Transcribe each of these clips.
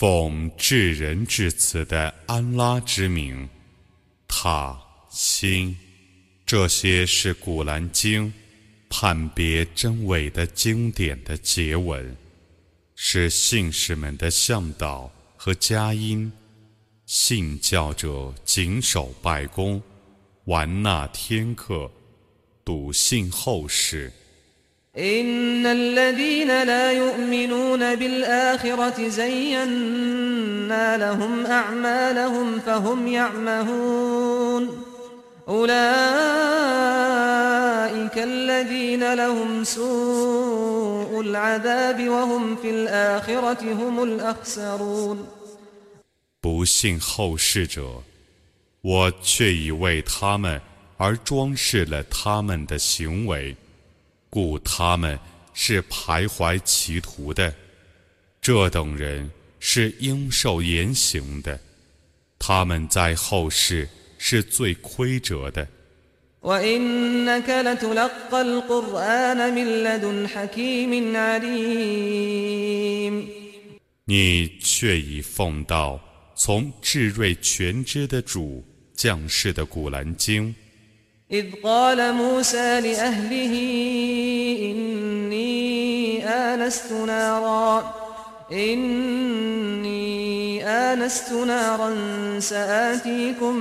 奉至仁至慈的安拉之名，塔心，这些是古兰经判别真伪的经典的结文，是信士们的向导和佳音。信教者谨守拜功，玩纳天课，笃信后世。إن الذين لا يؤمنون بالآخرة زينا لهم أعمالهم فهم يعمهون أولئك الذين لهم سوء العذاب وهم في الآخرة هم الأخسرون 不信后世者，我却已为他们而装饰了他们的行为。 故他们是徘徊歧途的，这等人是应受严刑的，他们在后世是最亏折的。你却已奉到从智睿全知的主降世的古兰经。إذ قال موسى لأهله إني آنست نارا إني آنست نارا سآتيكم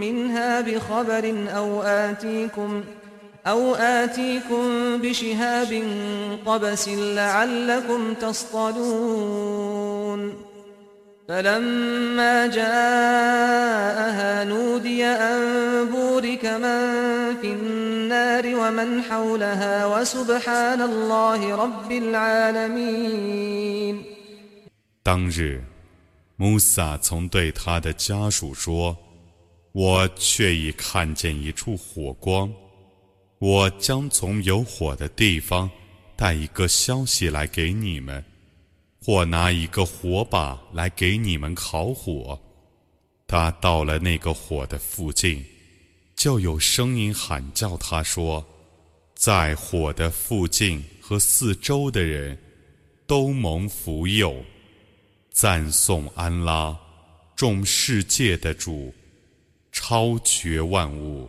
منها بخبر أو آتيكم أو آتيكم بشهاب قبس لعلكم تصطلون. فلما جاءها نودي أن بورك من في النار ومن حولها وسبحان الله رب العالمين 当日，穆萨曾对他的家属说：“我却已看见一处火光，我将从有火的地方带一个消息来给你们。” 或拿一个火把来给你们烤火。他到了那个火的附近，就有声音喊叫他说：“在火的附近和四周的人都蒙福佑，赞颂安拉，众世界的主，超绝万物。”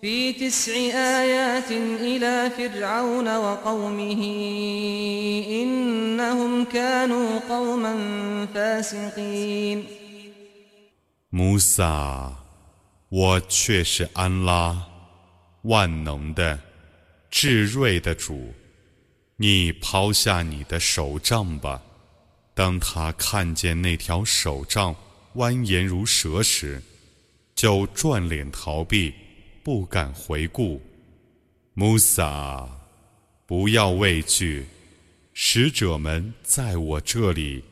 في تسع آيات إلى فرعون وقومه إنهم كانوا قوما فاسقين 穆萨，我却是安拉，万能的、至睿的主。你抛下你的手杖吧。当他看见那条手杖蜿蜒如蛇时，就转脸逃避。 不敢回顾，穆萨，不要畏惧，使者们在我这里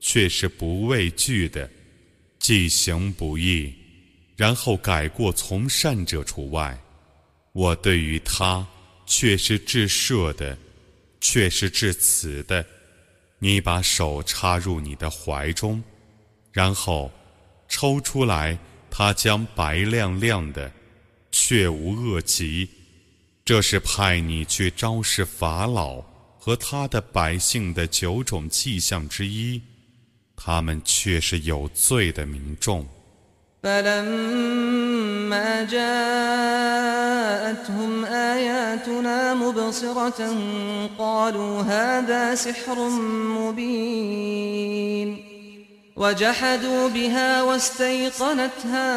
却是不畏惧的，既行不义，然后改过从善者除外。我对于他却是至赦的，却是至慈的。你把手插入你的怀中，然后抽出来，他将白亮亮的，却无恶疾。这是派你去昭示法老和他的百姓的九种迹象之一，他们却是有罪的民众。فلما جاءتهم آياتنا مبصرة قالوا هذا سحر مبين وجحدوا بها واستيقنتها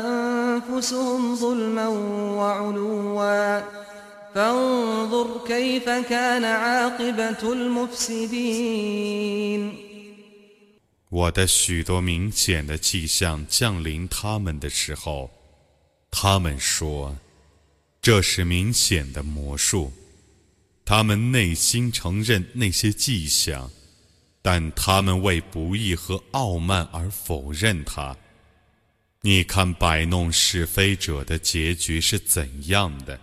أنفسهم ظلما وعلوا فانظر كيف كان عاقبة المفسدين 我的许多明显的迹象降临他们的时候，他们说这是明显的魔术。他们内心承认那些迹象， 但他们为不义和傲慢而否认它。你看摆弄是非者的结局是怎样的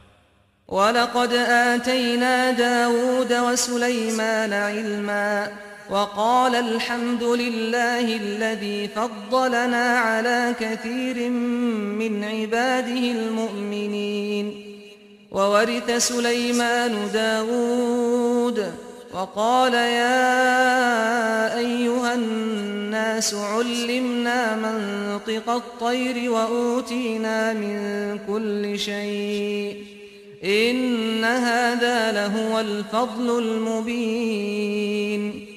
？وقال الحمد لله الذي فضلنا على كثير من عباده المؤمنين وورث سليمان داود وقال يا أيها الناس علمنا منطق الطير وأوتينا من كل شيء إن هذا لهو الفضل المبين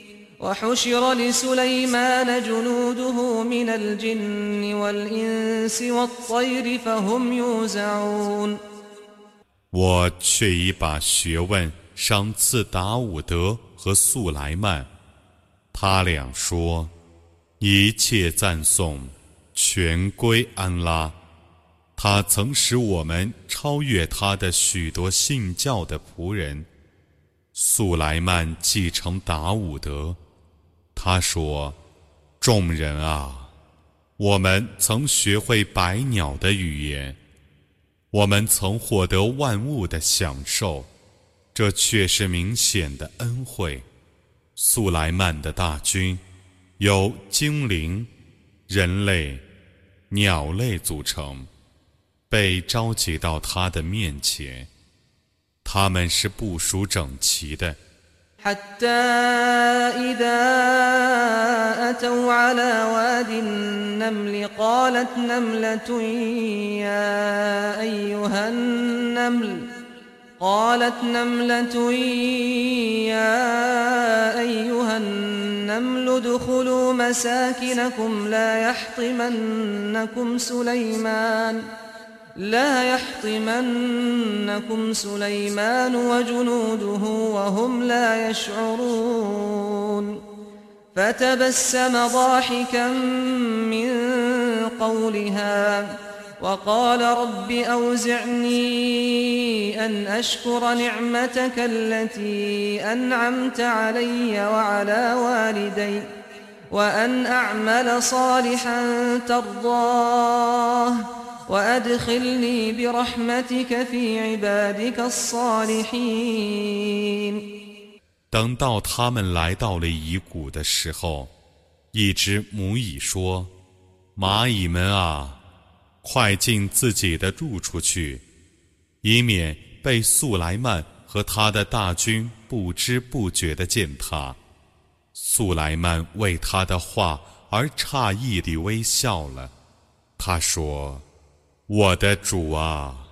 我却已把学问 赏赐达伍德和素莱曼，他俩说：“一切赞颂全归安拉，他曾使我们超越他的许多信教的仆人。素莱曼继承达伍德。”他说：“众人啊，我们曾学会百鸟的语言，我们曾获得万物的享受，这却是明显的恩惠。苏莱曼的大军由精灵、人类、鸟类组成，被召集到他的面前，他们是部署整齐的。” حتى إذا أتوا على واد النمل قالت نملة يا أيها النمل قالت نملة يا أيها النمل ادخلوا مساكنكم لا يحطمنكم سليمان ۖ لا يحطمنكم سليمان وجنوده وهم لا يشعرون. فتبسم ضاحكا من قولها وقال رب أوزعني أن أشكر نعمتك التي أنعمت علي وعلى والدي وأن أعمل صالحا ترضاه 等到他们来到了乙谷的时候，一只母蚁说：“蚂蚁们啊， 快进自己的住处去，以免被素莱曼和他的大军不知不觉地践踏。”素莱曼为他的话而诧异地微笑了，他说。我的主啊，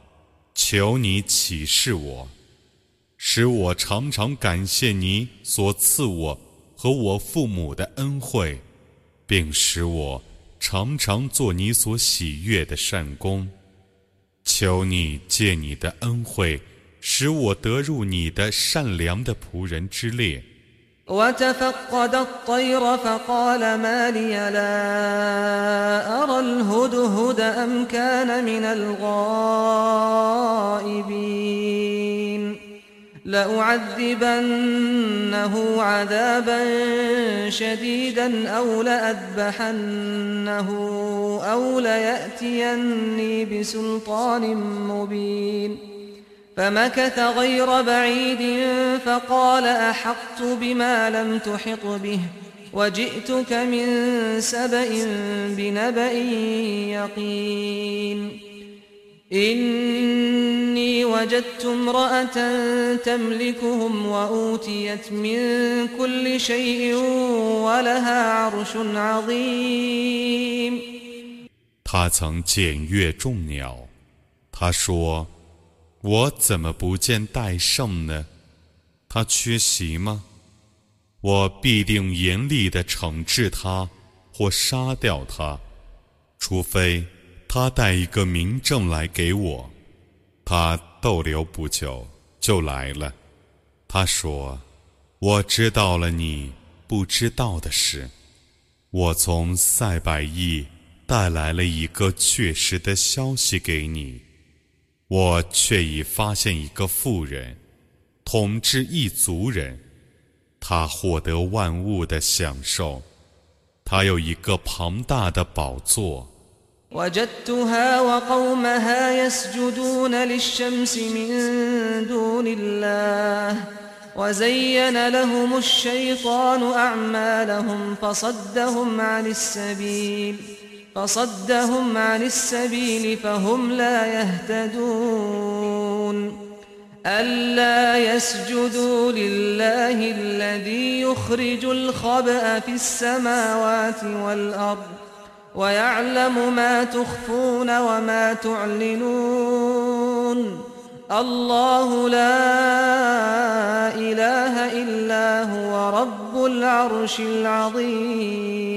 求你启示我，使我常常感谢你所赐我和我父母的恩惠，并使我常常做你所喜悦的善功。求你借你的恩惠，使我得入你的善良的仆人之列。وتفقد الطير فقال ما لي لا أرى الهدهد أم كان من الغائبين لأعذبنه عذابا شديدا أو لأذبحنه أو ليأتيني بسلطان مبين. فمكث غير بعيد فقال أحطت بما لم تحط به وجئتك من سبأ بنبأ يقين. إني وجدت امرأة تملكهم وأوتيت من كل شيء ولها عرش عظيم 他曾检阅众鸟，他说：“我怎么不见戴胜呢？他缺席吗？我必定严厉地惩治他，或杀掉他，除非 他带一个明证来给我。”他逗留不久就来了。他说：“我知道了你不知道的事。我从塞百亿。”带来了一个确实的消息给你，我却已发现一个妇人统治一族人，他获得万物的享受，他有一个庞大的宝座。وجدتها وقومها يسجدون للشمس من دون الله وزين لهم الشيطان أعمالهم فصدهم عن السبيل فصدهم عن السبيل فهم لا يهتدون ألا يسجدوا لله الذي يخرج الخبأ في السماوات والأرض ويعلم ما تخفون وما تعلنون الله لا إله إلا هو رب العرش العظيم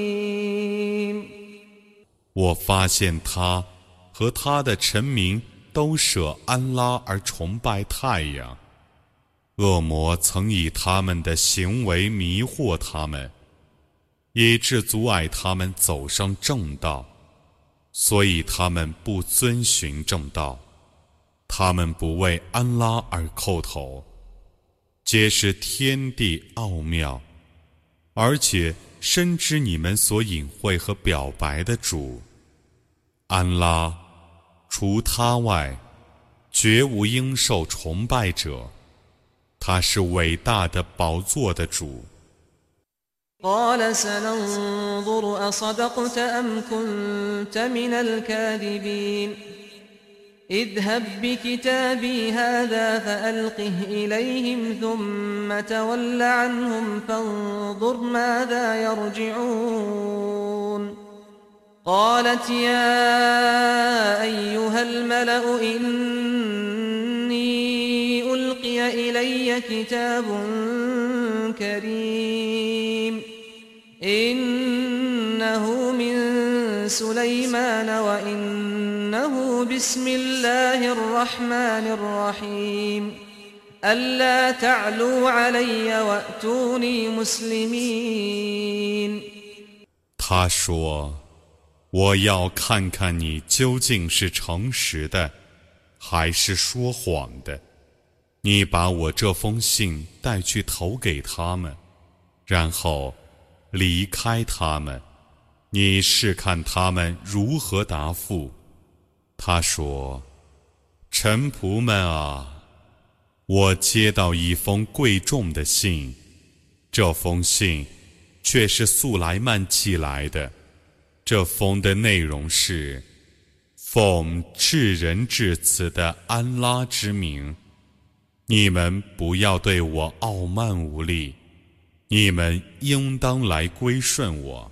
我发现他和他的臣民都舍安拉而崇拜太阳。恶魔曾以他们的行为迷惑他们， 以致阻碍他们走上正道，所以他们不遵循正道。他们不为安拉而叩头，皆是天地奥妙，而且。深知你们所隐晦和表白的主，安拉，除他外，绝无应受崇拜者。他是伟大的宝座的主。اذهب بكتابي هذا فألقه إليهم ثم تول عنهم فانظر ماذا يرجعون. قالت يا أيها الملأ إني ألقي إلي كتاب كريم. سليمان وإنه بسم الله الرحمن الرحيم ألا تعلوا علي وأتوني مسلمين 他说：“我要看看你究竟是诚实的，还是说谎的。你把我这封信带去投给他们，然后离开他们。” 你试看他们如何答复。他说：“臣仆们啊，我接到一封贵重的信，这封信却是素莱曼寄来的。这封的内容是：奉至仁至慈的安拉之名，你们不要对我傲慢无礼，你们应当来归顺我。”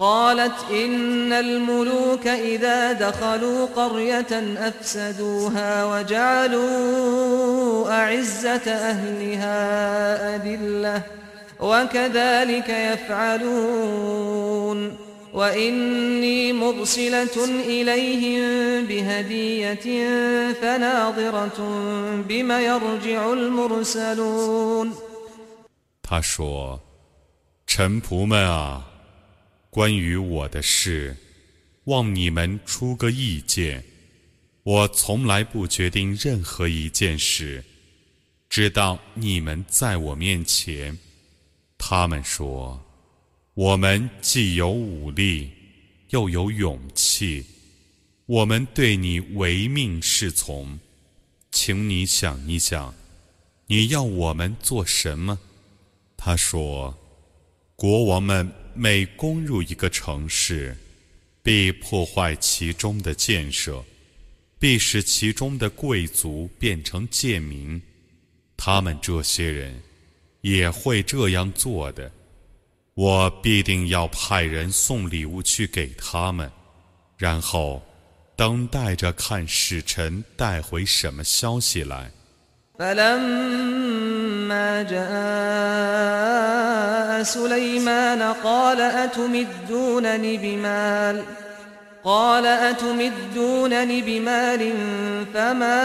قالت إن الملوك إذا دخلوا قرية أفسدوها وجعلوا أعزة أهلها أذلة وكذلك يفعلون وإني مرسلة إليهم بهدية فناظرة بما يرجع المرسلون 他说：“臣仆们啊！” 关于我的事，望你们出个意见。我从来不决定任何一件事，直到你们在我面前。他们说：“我们既有武力，又有勇气，我们对你唯命是从。请你想一想，你要我们做什么？”他说：“国王们每攻入一个城市，必破坏其中的建设。”必使其中的贵族变成贱民，他们这些人也会这样做的。我必定要派人送礼物去给他们，然后等待着看使臣带回什么消息来。قال أتمدونني بمال فما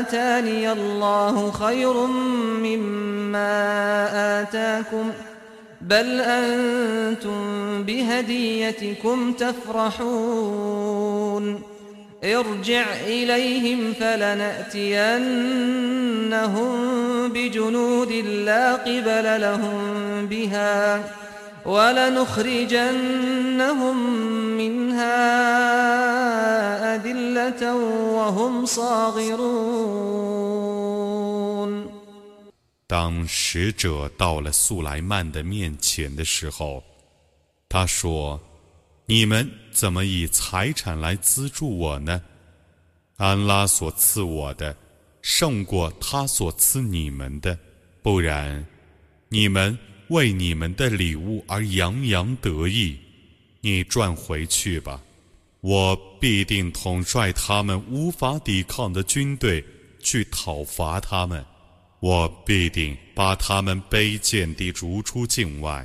آتاني الله خير مما آتاكم بل أنتم بهديتكم تفرحون. ارجع إليهم فلنأتينهم بجنود لا قبل لهم بها 当使者到了素莱曼的面前的时候，他说：“ 你们怎么以财产来资助我呢？安拉所赐我的胜过他所赐你们的，不然，你们。”为你们的礼物而洋洋得意，你转回去吧，我必定统帅他们无法抵抗的军队去讨伐他们，我必定把他们卑贱地逐出境外，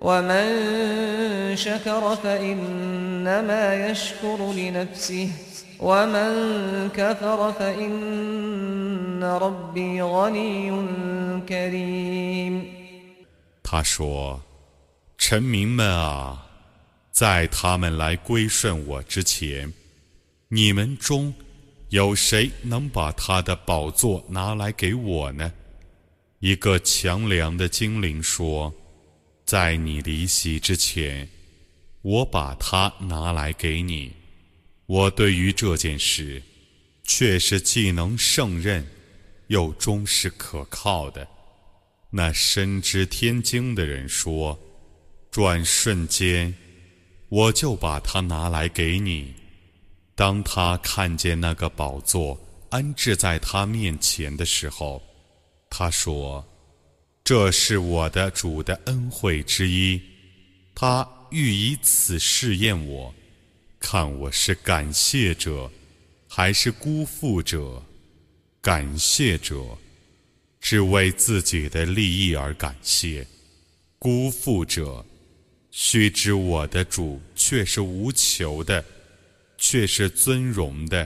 ومن شكر فإنما يشكر لنفسه ومن كفر فإن ربي غني كريم 他说：“臣民们啊！”在他们来归顺我之前，你们中有谁能把他的宝座拿来给我呢？一个强梁的精灵说：“ 在你离席之前，我把它拿来给你。我对于这件事，却是既能胜任，又忠实可靠的。”那深知天经的人说：“转瞬间。”我就把它拿来给你。当他看见那个宝座安置在他面前的时候，他说：“这是我的主的恩惠之一。他欲以此试验我，看我是感谢者还是辜负者。感谢者只为自己的利益而感谢，辜负者。”须知我的主却是无求的，却是尊荣的。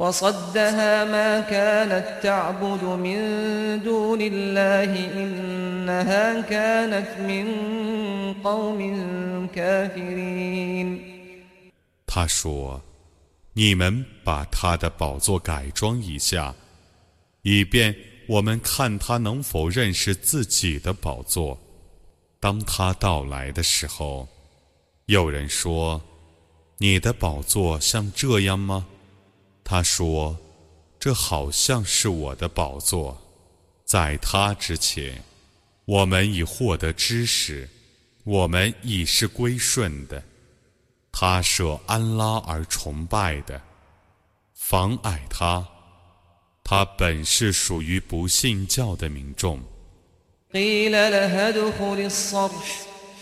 وصدها ما كانت تعبد من دون الله إنها كانت من قوم كافرين 他说：“你们把他的宝座改装一下，以便我们看他能否认识自己的宝座。当他到来的时候，有人说：‘你的宝座像这样吗？’ 他说：‘这好像是我的宝座。’在他之前，我们已获得知识，我们已是归顺的。”他舍安拉而崇拜的，妨碍他，他本是属于不信教的民众。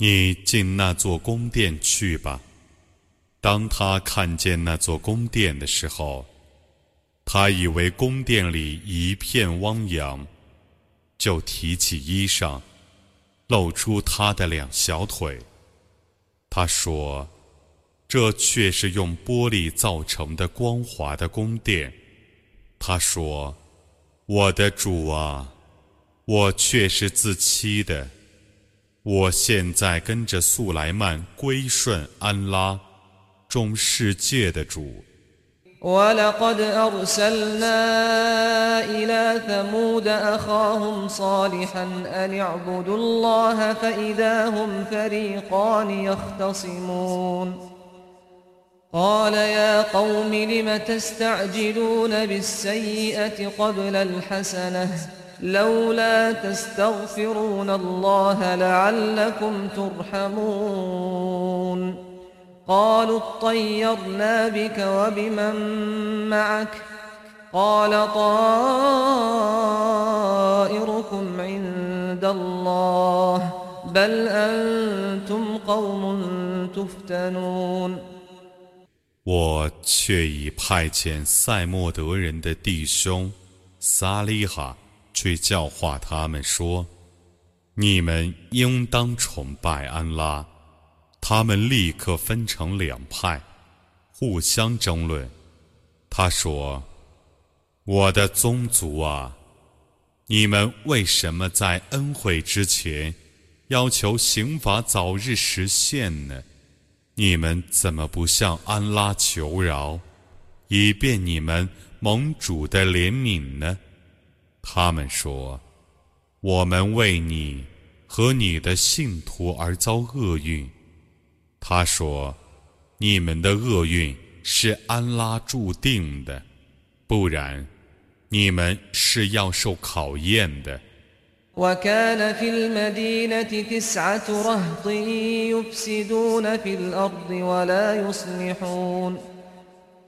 你进那座宫殿去吧。”当他看见那座宫殿的时候，他以为宫殿里一片汪洋，就提起衣裳，露出他的两小腿。他说：“这却是用玻璃造成的光滑的宫殿。”他说：“我的主啊，我却是自欺的。我现在跟着素莱曼归顺安拉，众世界的主。” ولقد أرسلنا إلى ثمود أخاهم صالحا أن اعبدوا الله فإذا هم فريقان يختصمون قال يا قوم لم تستعجلون بالسيئة قبل الحسنة لولا تستغفرون الله لعلكم ترحمون قالوا اطيرنا بك وبمن معك قال طائركم عند الله بل أنتم قوم تفتنون 我却已派遣塞莫德人的弟兄撒利哈 去教化他们说：“你们应当崇拜安拉。”他们立刻分成两派，互相争论。他说：“我的宗族啊，你们为什么在恩惠之前要求刑罚早日实现呢？你们怎么不向安拉求饶，以便你们蒙主的怜悯呢？”他们说：“我们为你和你的信徒而遭厄运。”他说：“你们的厄运是安拉注定的，不然，你们是要受考验的。” وكان في المدينة تسعة رهط يفسدون في الأرض ولا يصلحون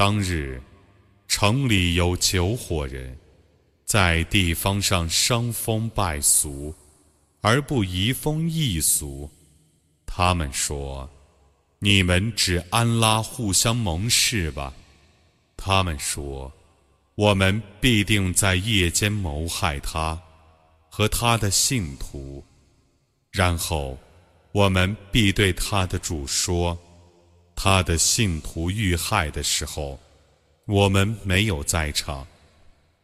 当日，城里有九伙人，在地方上伤风败俗，而不移风易俗。他们说：“你们只安拉互相盟誓吧。”他们说：“我们必定在夜间谋害他和他的信徒，然后我们必对他的主说。”他的信徒遇害的时候，我们没有在场，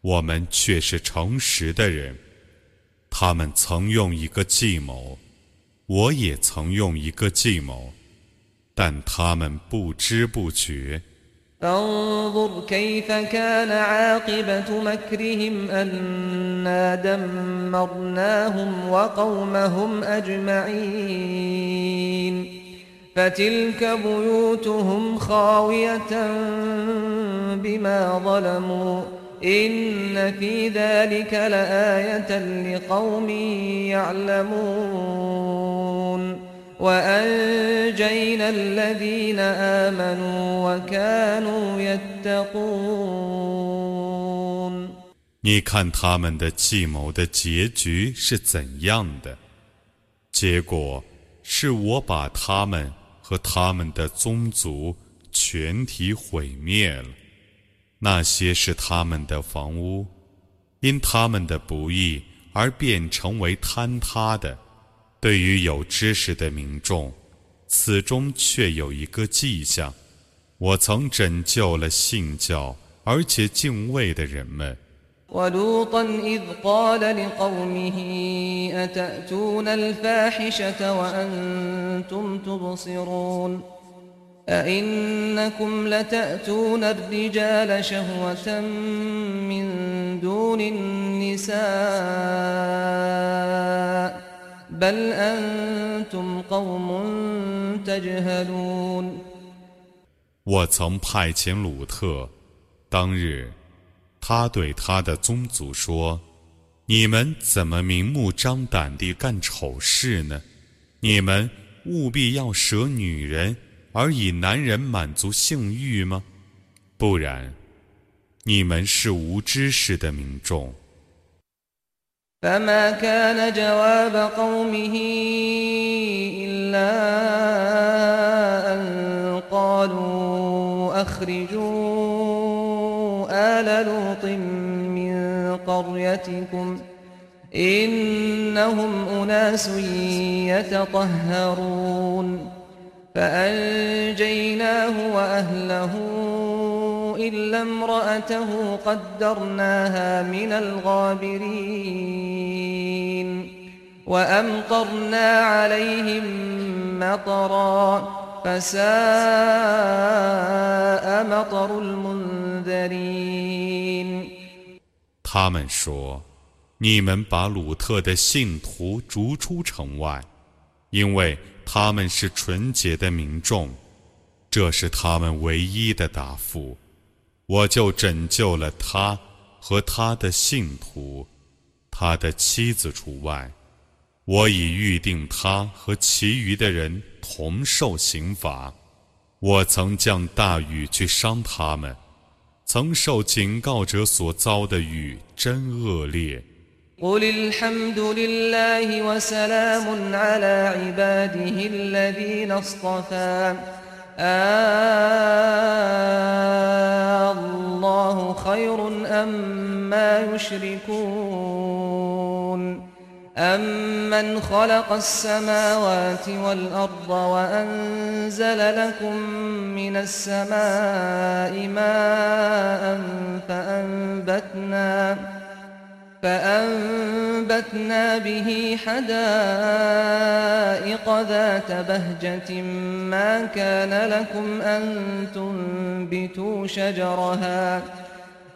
我们却是诚实的人。他们曾用一个计谋，我也曾用一个计谋，但他们不知不觉，فتلك بيوتهم خاوية بما ظلموا إن في ذلك لآية لقوم يعلمون وأنجينا الذين آمنوا وكانوا يتقون 你看他们的计谋的结局是怎样的？结果是我把他们 和他们的宗族全体毁灭了。那些是他们的房屋，因他们的不义而变成为坍塌的。对于有知识的民众，此中却有一个迹象：我曾拯救了信教而且敬畏的人们。ولوطا إذ قال لقومه أتأتون الفاحشة وأنتم تبصرون أئنكم لتأتون الرجال شهوة من دون النساء بل أنتم قوم تجهلون 我曾派遣鲁特，当日 他对他的宗族说：“你们怎么明目张胆地干丑事呢？你们务必要舍女人，而以男人满足性欲吗？不然，你们是无知识的民众。” فما كان جواب قومه إلا أن قالوا أخرجوا آل لوط من قريتكم إنهم أناس يتطهرون فأنجيناه وأهله إلا امرأته قدرناها من الغابرين وأمطرنا عليهم مطرا 他们说：“你们把鲁特的信徒逐出城外，因为他们是纯洁的民众，这是他们唯一的答复。”我就拯救了他和他的信徒，他的妻子除外。我已预定他和其余的人同受刑罚。我曾降大雨去伤他们，曾受警告者所遭的雨真恶劣。الله خير أم ما يشركون أمن خلق السماوات والأرض وأنزل لكم من السماء ماء فأنبتنا فأنبتنا به حدائق ذات بهجة ما كان لكم أن تنبتوا شجرها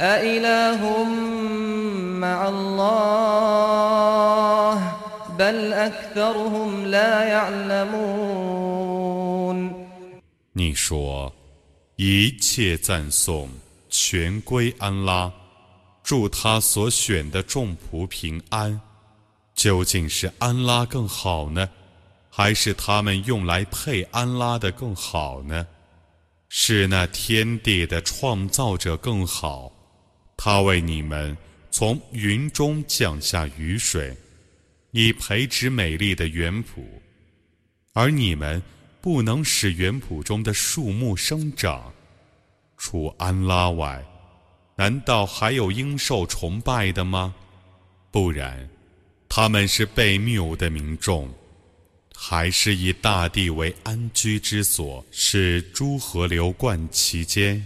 أإله مع الله بل أكثرهم لا يعلمون 你说一切赞颂全归安拉，祝他所选的众仆平安。究竟是安拉更好呢，还是他们用来配安拉的更好呢？是那天地的创造者更好， 他为你们从云中降下雨水，以培植美丽的园圃，而你们。不能使园圃中的树木生长，除安拉外，难道还有应受崇拜的吗？不然，他们是被谬的民众，还是以大地为安居之所，是诸河流贯其间，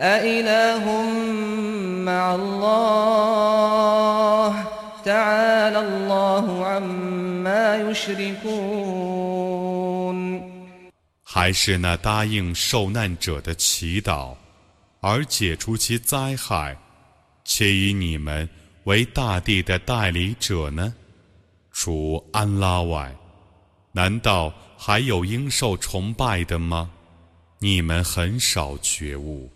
أإله مع الله تعالى الله عما يشركون 还是那答应受难者的祈祷，而解除其灾害，且以你们为大地的代理者呢？除安拉外，难道还有应受崇拜的吗？你们很少觉悟，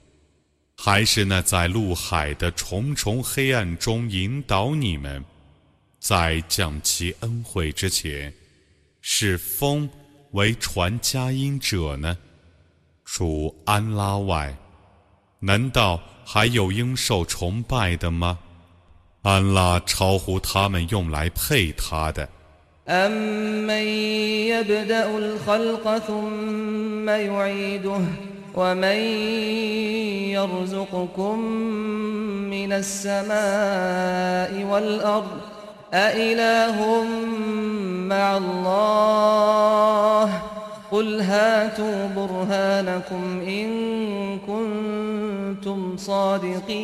还是那在陆海的重重黑暗中引导你们，在降其恩惠之前，是风为传佳音者呢？除安拉外，难道还有应受崇拜的吗？安拉超乎他们用来配他的。ومن يرزقكم من السماء والأرض أإله مع الله قل هاتوا برهانكم إن كنتم صادقين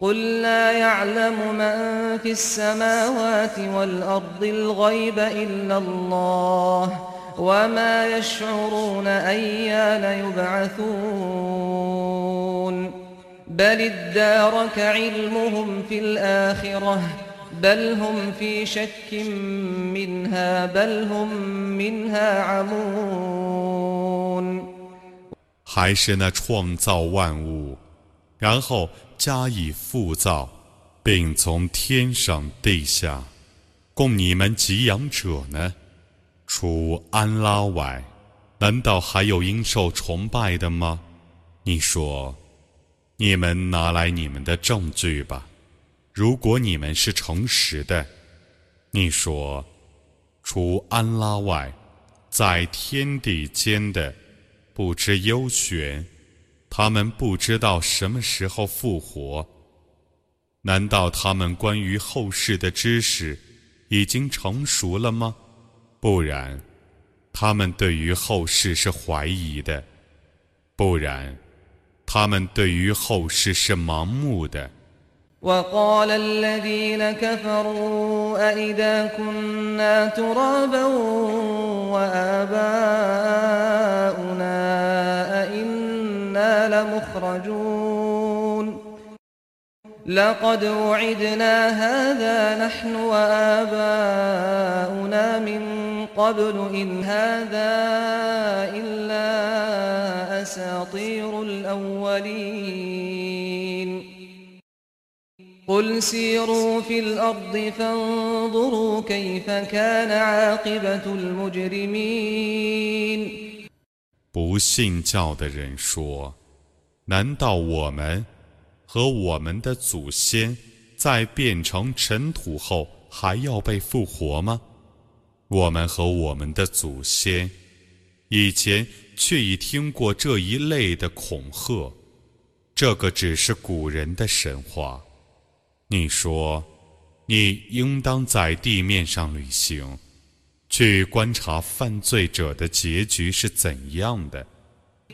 قل لا يعلم من في السماوات والأرض الغيب إلا الله وما يشعرون أيان يبعثون بل ادارك علمهم في الآخرة بل هم في شك منها بل هم منها عمون 还是那创造万物，然后加以复造，并从天上地下供你们给养者呢？ 除安拉外，难道还有应受崇拜的吗？你说，你们拿来你们的证据吧。如果你们是诚实的，你说，除安拉外，在天地间的不知幽玄。他们不知道什么时候复活。难道他们关于后世的知识已经成熟了吗？不然，他们对于后世是怀疑的；不然，他们对于后世是盲目的。لمخرجون لقد وعدنا هذا نحن وآباؤنا من قبل إن هذا إلا أساطير الأولين قل سيروا في الأرض فانظروا كيف كان عاقبة المجرمين 不信教的人说：“难道我们和我们的祖先在变成尘土后还要被复活吗？ 我们和我们的祖先以前却已听过这一类的恐吓，这个只是古人的神话。你说，你应当在地面上旅行。”去观察犯罪者的结局是怎样的。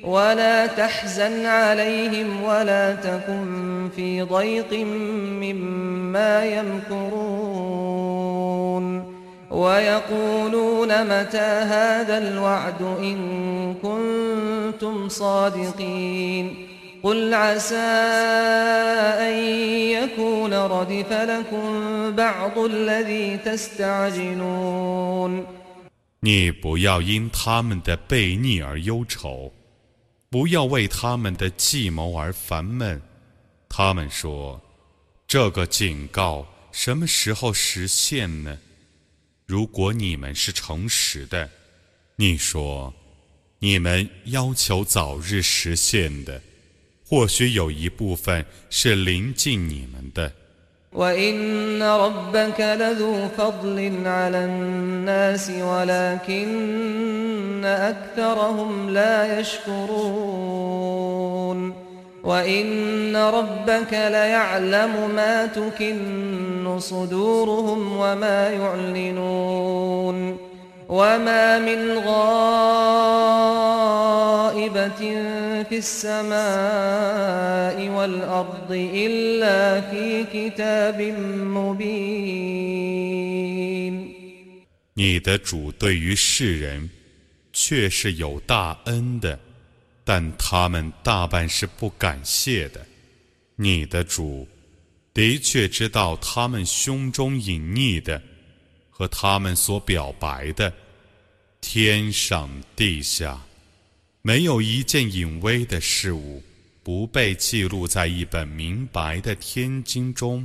ولا تحزن عليهم ولا تكن في ضيق مما يمكرون ويقولون متى هذا الوعد إن كنتم صادقين قل عسى أن يكون ردف لكم بعض الذي تستعجلون 你不要因他们的悖逆而忧愁，不要为他们的计谋而烦闷。他们说：“这个警告什么时候实现呢？” 如果你们是诚实的，你说：“你们要求早日实现的，或许有一部分是临近你们的。” وإن ربك لذو فضل على الناس ولكن أكثرهم لا يشكرون وإن ربك ليعلم ما تكن صدورهم وما يعلنون وما من غائبة في السماء والأرض إلا في كتاب مبين 你的主对于世人却是有大恩的， 但他们大半是不感谢的。你的主的确知道他们胸中隐匿的和他们所表白的。天上地下，没有一件隐微的事物不被记录在一本明白的天经中。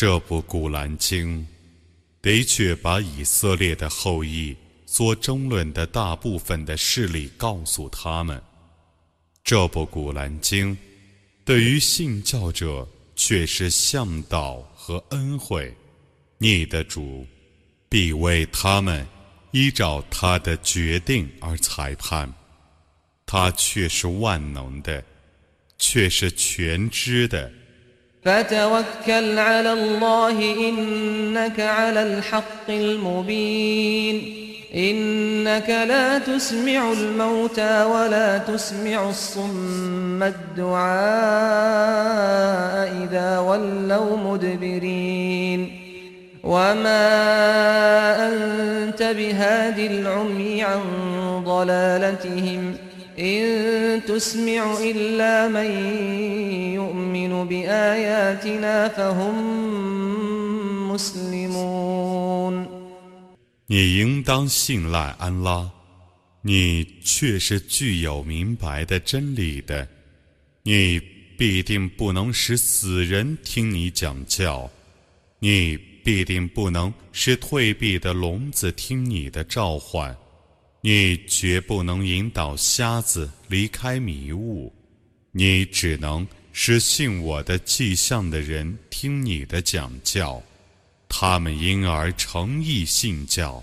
这部古兰经的确把以色列的后裔所争论的大部分的事例告诉他们。这部古兰经对于信教者却是向导和恩惠。你的主必为他们依照他的决定而裁判。他却是万能的，却是全知的。فتوكل على الله إنك على الحق المبين. إنك لا تسمع الموتى ولا تسمع الصم الدعاء إذا ولوا مدبرين. وما أنت بهادي العمي عن ضلالتهم ۖ. إن تسمع إلا من يؤمن بآياتنا فهم مسلمون 你应当信赖安拉，你却是具有明白的真理的，你必定不能使死人听你讲教，你必定不能使退避的聋子听你的召唤。 你绝不能引导瞎子离开迷雾，你只能使信我的迹象的人听你的讲教，他们因而诚意信教。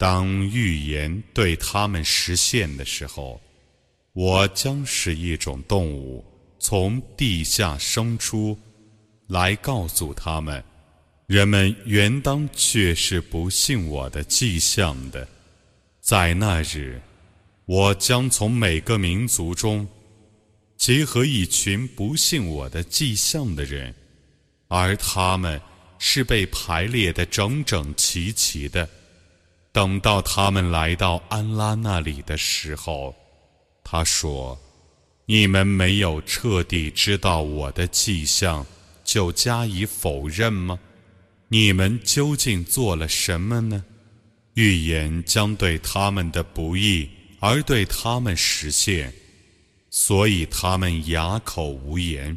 当预言对他们实现的时候，我将是一种动物从地下生出，来告诉他们：人们原当却是不信我的迹象的。在那日，我将从每个民族中结合一群不信我的迹象的人，而他们是被排列的整整齐齐的。等到他们来到安拉那里的时候，他说：“你们没有彻底知道我的迹象，就加以否认吗？你们究竟做了什么呢？”预言将对他们的不义而对他们实现，所以他们哑口无言。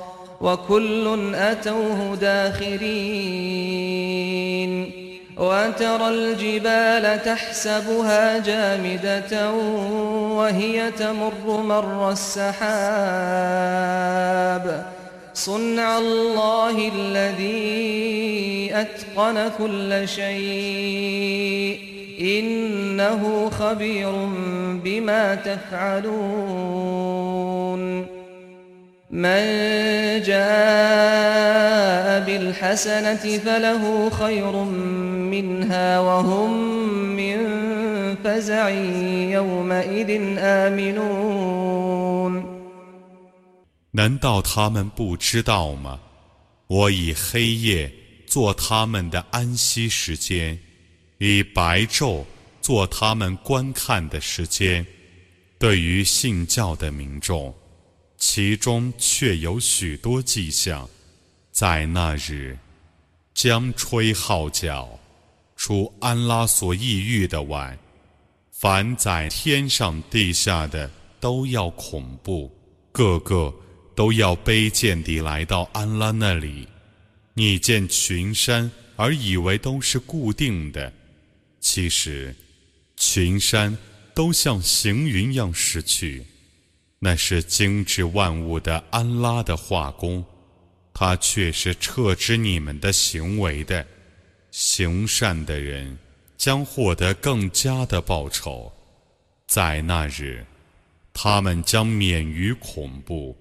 وكل أتوه داخرين وترى الجبال تحسبها جامدة وهي تمر مر السحاب صنع الله الذي أتقن كل شيء إنه خبير بما تفعلون من جاء بالحسنة فله خير منها وهم من فزع يومئذ آمنون 难道他们不知道吗？我以黑夜做他们的安息时间，以白昼做他们观看的时间。对于信教的民众。 其中却有许多迹象，在那日将吹号角，除安拉所抑郁的外，凡在天上地下的都要恐怖，个个都要卑贱地来到安拉那里。你见群山而以为都是固定的，其实群山都像行云样逝去。那是精致万物的安拉的画工，他却是撤知你们的行为的。行善的人将获得更加的报酬，在那日，他们将免于恐怖。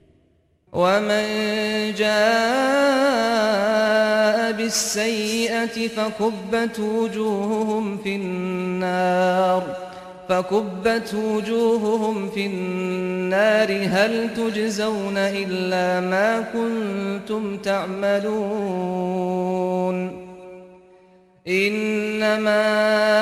فكبت وجوههم في النار. هل تجزون إلا ما كنتم تعملون؟ إنما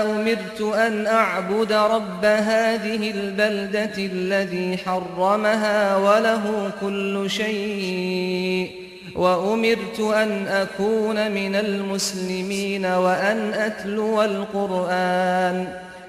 أمرت أن أعبد رب هذه البلدة الذي حرمها وله كل شيء وأمرت أن أكون من المسلمين وأن أتلو القرآن.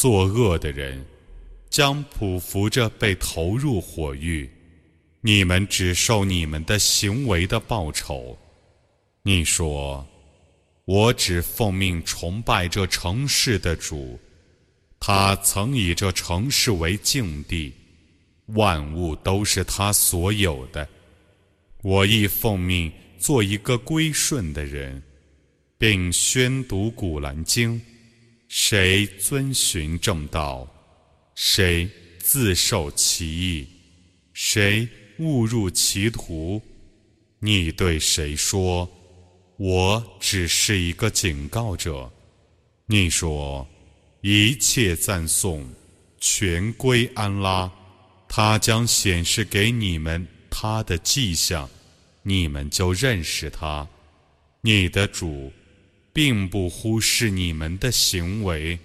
作恶的人将匍匐着被投入火狱，你们只受你们的行为的报酬。你说：“我只奉命崇拜这城市的主，他曾以这城市为境地，万物都是他所有的。我亦奉命做一个归顺的人，并宣读古兰经。”谁遵循正道，谁自受其意，谁误入歧途，你对谁说：“我只是一个警告者。”你说：“一切赞颂全归安拉，他将显示给你们他的迹象，你们就认识他。你的主并不忽视你们的行为。